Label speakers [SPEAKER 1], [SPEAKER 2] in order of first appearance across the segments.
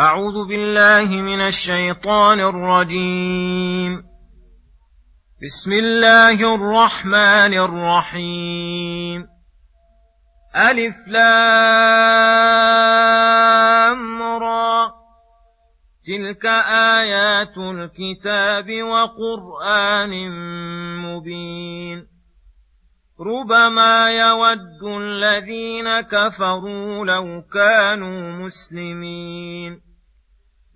[SPEAKER 1] أعوذ بالله من الشيطان الرجيم. بسم الله الرحمن الرحيم. ألف لام را. تلك آيات الكتاب وقرآن مبين. ربما يود الذين كفروا لو كانوا مسلمين.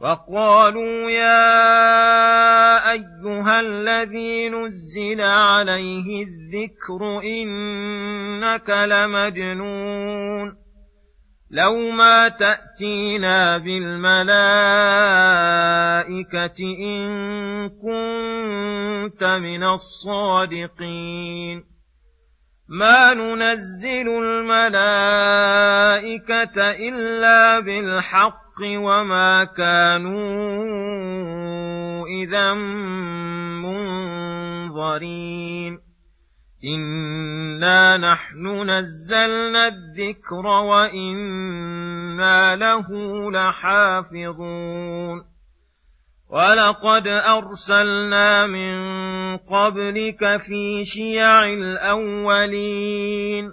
[SPEAKER 1] وقالوا يا أيها الذي نزل عليه الذكر إنك لمجنون لو ما تأتينا بالملائكة إن كنت من الصادقين ما ننزل الملائكة إلا بالحق الحق وما كانوا إذا منظرين. إنا نحن نزلنا الذكر وإنا له لحافظون. ولقد أرسلنا من قبلك في شيع الأولين.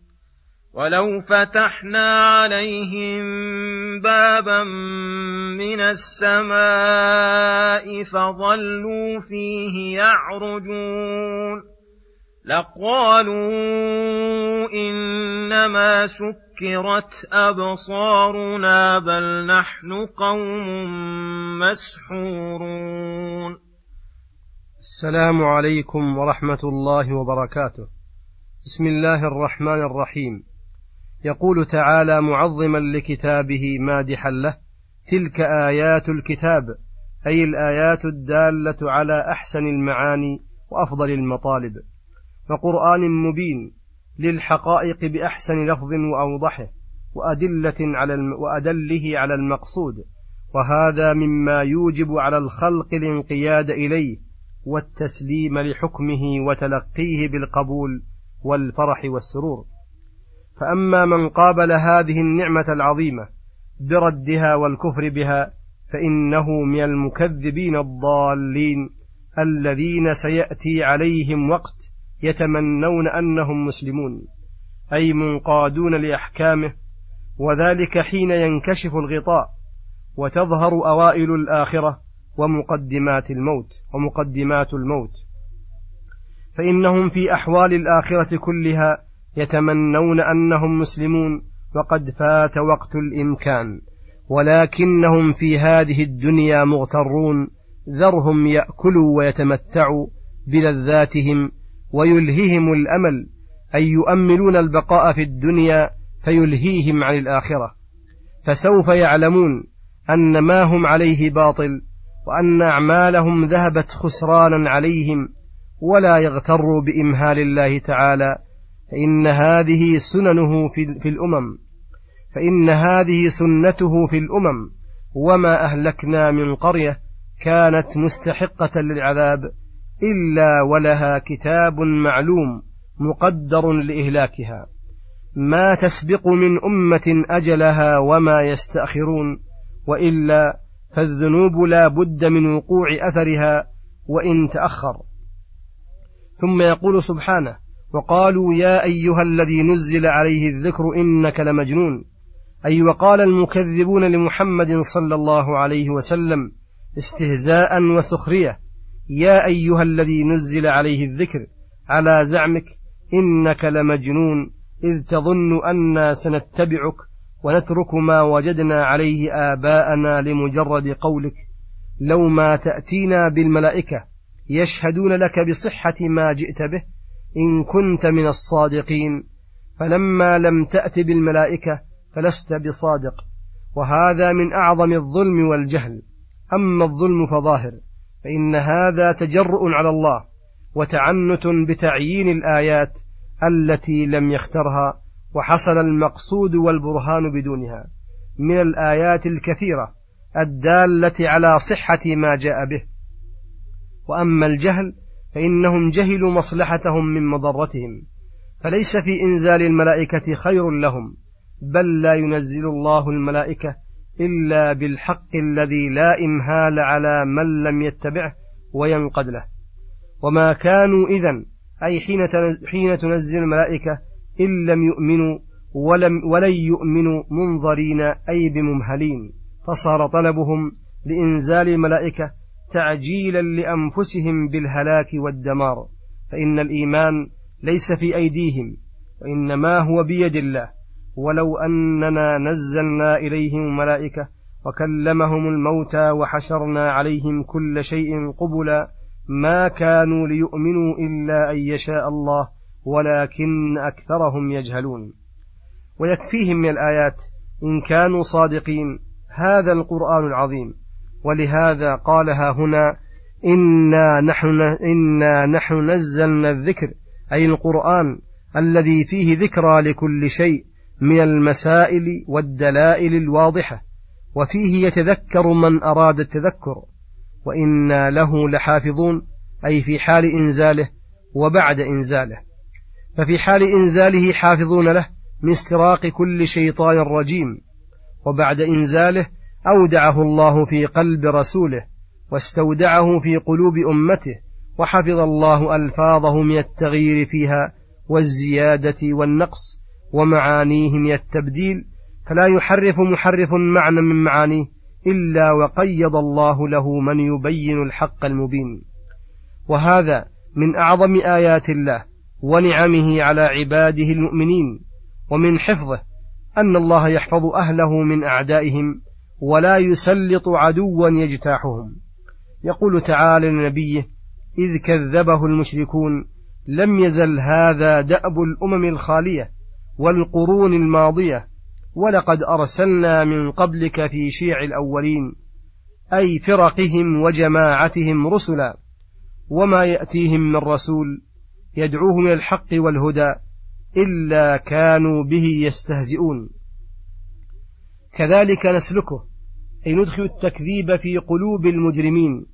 [SPEAKER 1] ولو فتحنا عليهم بابا من السماء فظلوا فيه يعرجون لقالوا انما سكرت ابصارنا بل نحن قوم مسحورون
[SPEAKER 2] السلام عليكم ورحمة الله وبركاته. بسم الله الرحمن الرحيم. يقول تعالى معظما لكتابه مادحا له تلك آيات الكتاب أي الآيات الدالة على أحسن المعاني وأفضل المطالب. وقرآن مبين للحقائق بأحسن لفظ وأوضحه وأدلة على الم... وأدله على المقصود. وهذا مما يوجب على الخلق الانقياد إليه والتسليم لحكمه وتلقيه بالقبول والفرح والسرور. فأما من قابل هذه النعمة العظيمة بردها والكفر بها فإنه من المكذبين الضالين الذين سيأتي عليهم وقت يتمنون أنهم مسلمون أي منقادون لأحكامه وذلك حين ينكشف الغطاء وتظهر أوائل الآخرة ومقدمات الموت ومقدمات الموت. فإنهم في أحوال الآخرة كلها يتمنون أنهم مسلمون وقد فات وقت الإمكان. ولكنهم في هذه الدنيا مغترون ذرهم يأكلوا ويتمتعوا بلذاتهم ويلههم الأمل اي يؤملون البقاء في الدنيا فيلهيهم عن الآخرة. فسوف يعلمون أن ما هم عليه باطل وأن أعمالهم ذهبت خسرانا عليهم ولا يغتروا بإمهال الله تعالى فإن هذه سننه في, الأمم فإن هذه سنته في الأمم وما أهلكنا من قرية كانت مستحقة للعذاب إلا ولها كتاب معلوم مقدر لإهلاكها. ما تسبق من أمة أجلها وما يستأخرون وإلا فالذنوب لا بد من وقوع أثرها وإن تأخر. ثم يقول سبحانه وقالوا يا أيها الذي نزل عليه الذكر إنك لمجنون. أي وقال المكذبون لمحمد صلى الله عليه وسلم استهزاء وسخرية يا أيها الذي نزل عليه الذكر على زعمك إنك لمجنون إذ تظن أنا سنتبعك ونترك ما وجدنا عليه آباءنا لمجرد قولك. لو ما تأتينا بالملائكة يشهدون لك بصحة ما جئت به إن كنت من الصادقين فلما لم تأت بالملائكة فلست بصادق وهذا من أعظم الظلم والجهل. أما الظلم فظاهر فإن هذا تجرؤ على الله وتعنت بتعيين الآيات التي لم يخترها وحصل المقصود والبرهان بدونها. من الآيات الكثيرة الدالة على صحة ما جاء به. وأما الجهل فإنهم جهلوا مصلحتهم من مضرتهم. فليس في إنزال الملائكة خير لهم بل لا ينزل الله الملائكة إلا بالحق الذي لا إمهال على من لم يتبعه وينقد له. وما كانوا إذا أي حين حين تنزل الملائكة إن لم يؤمنوا ولم ولن يؤمنوا منظرين أي بممهلين. فصار طلبهم لإنزال الملائكة تعجيلا لأنفسهم بالهلاك والدمار فإن الإيمان ليس في أيديهم وإنما هو بيد الله. ولو أننا نزلنا إليهم الملائكة وكلمهم الموتى وحشرنا عليهم كل شيء قبلا ما كانوا ليؤمنوا إلا أن يشاء الله ولكن أكثرهم يجهلون. ويكفيهم من الآيات إن كانوا صادقين هذا القرآن العظيم. ولهذا قالها هنا إنا نحن, إنا نحن نزلنا الذكر أي القرآن الذي فيه ذكرى لكل شيء من المسائل والدلائل الواضحة وفيه يتذكر من أراد التذكر وإنا له لحافظون أي في حال إنزاله وبعد إنزاله. ففي حال إنزاله حافظون له من استراق كل شيطان رجيم وبعد إنزاله أودعه الله في قلب رسوله واستودعه في قلوب أمته وحفظ الله ألفاظه من التغيير فيها والزيادة والنقص ومعانيه من التبديل فلا يحرف محرف معنى من معانيه إلا وقيض الله له من يبين الحق المبين. وهذا من أعظم آيات الله ونعمه على عباده المؤمنين ومن حفظه أن الله يحفظ أهله من أعدائهم ولا يسلط عدوا يجتاحهم. يقول تعالى لنبيه إذ كذبه المشركون لم يزل هذا دأب الأمم الخالية والقرون الماضية ولقد أرسلنا من قبلك في شيع الأولين أي فرقهم وجماعتهم رسلا وما يأتيهم من رسول يدعوه من الحق والهدى إلا كانوا به يستهزئون. كذلك نسلكه أي ندخل التكذيب في قلوب المجرمين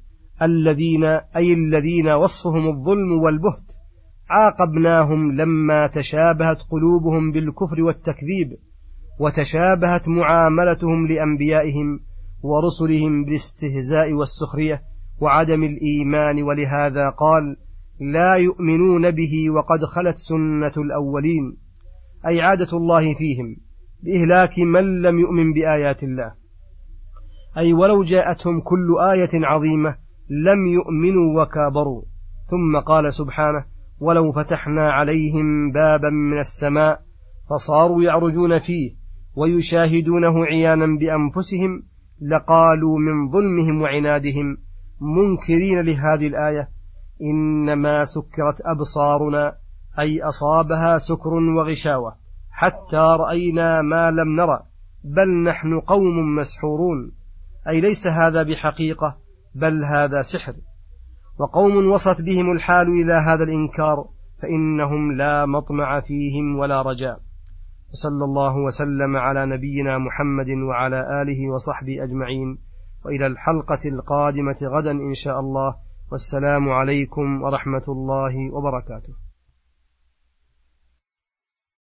[SPEAKER 2] الذين أي الذين وصفهم الظلم والبهت عاقبناهم لما تشابهت قلوبهم بالكفر والتكذيب وتشابهت معاملتهم لأنبيائهم ورسلهم بالاستهزاء والسخرية وعدم الإيمان ولهذا قال لا يؤمنون به وقد خلت سنة الأولين أي عادة الله فيهم بإهلاك من لم يؤمن بآيات الله. أي ولو جاءتهم كل آية عظيمة لم يؤمنوا وكابروا. ثم قال سبحانه ولو فتحنا عليهم بابا من السماء فصاروا يعرجون فيه ويشاهدونه عيانا بأنفسهم لقالوا من ظلمهم وعنادهم منكرين لهذه الآية إنما سكرت أبصارنا أي أصابها سكر وغشاوة حتى رأينا ما لم نرى بل نحن قوم مسحورون. أي ليس هذا بحقيقة بل هذا سحر. وقوم وصلت بهم الحال إلى هذا الإنكار فإنهم لا مطمع فيهم ولا رجاء. وصلى الله وسلم على نبينا محمد وعلى آله وصحبه أجمعين. وإلى الحلقة القادمة غدا إن شاء الله. والسلام عليكم ورحمة الله وبركاته.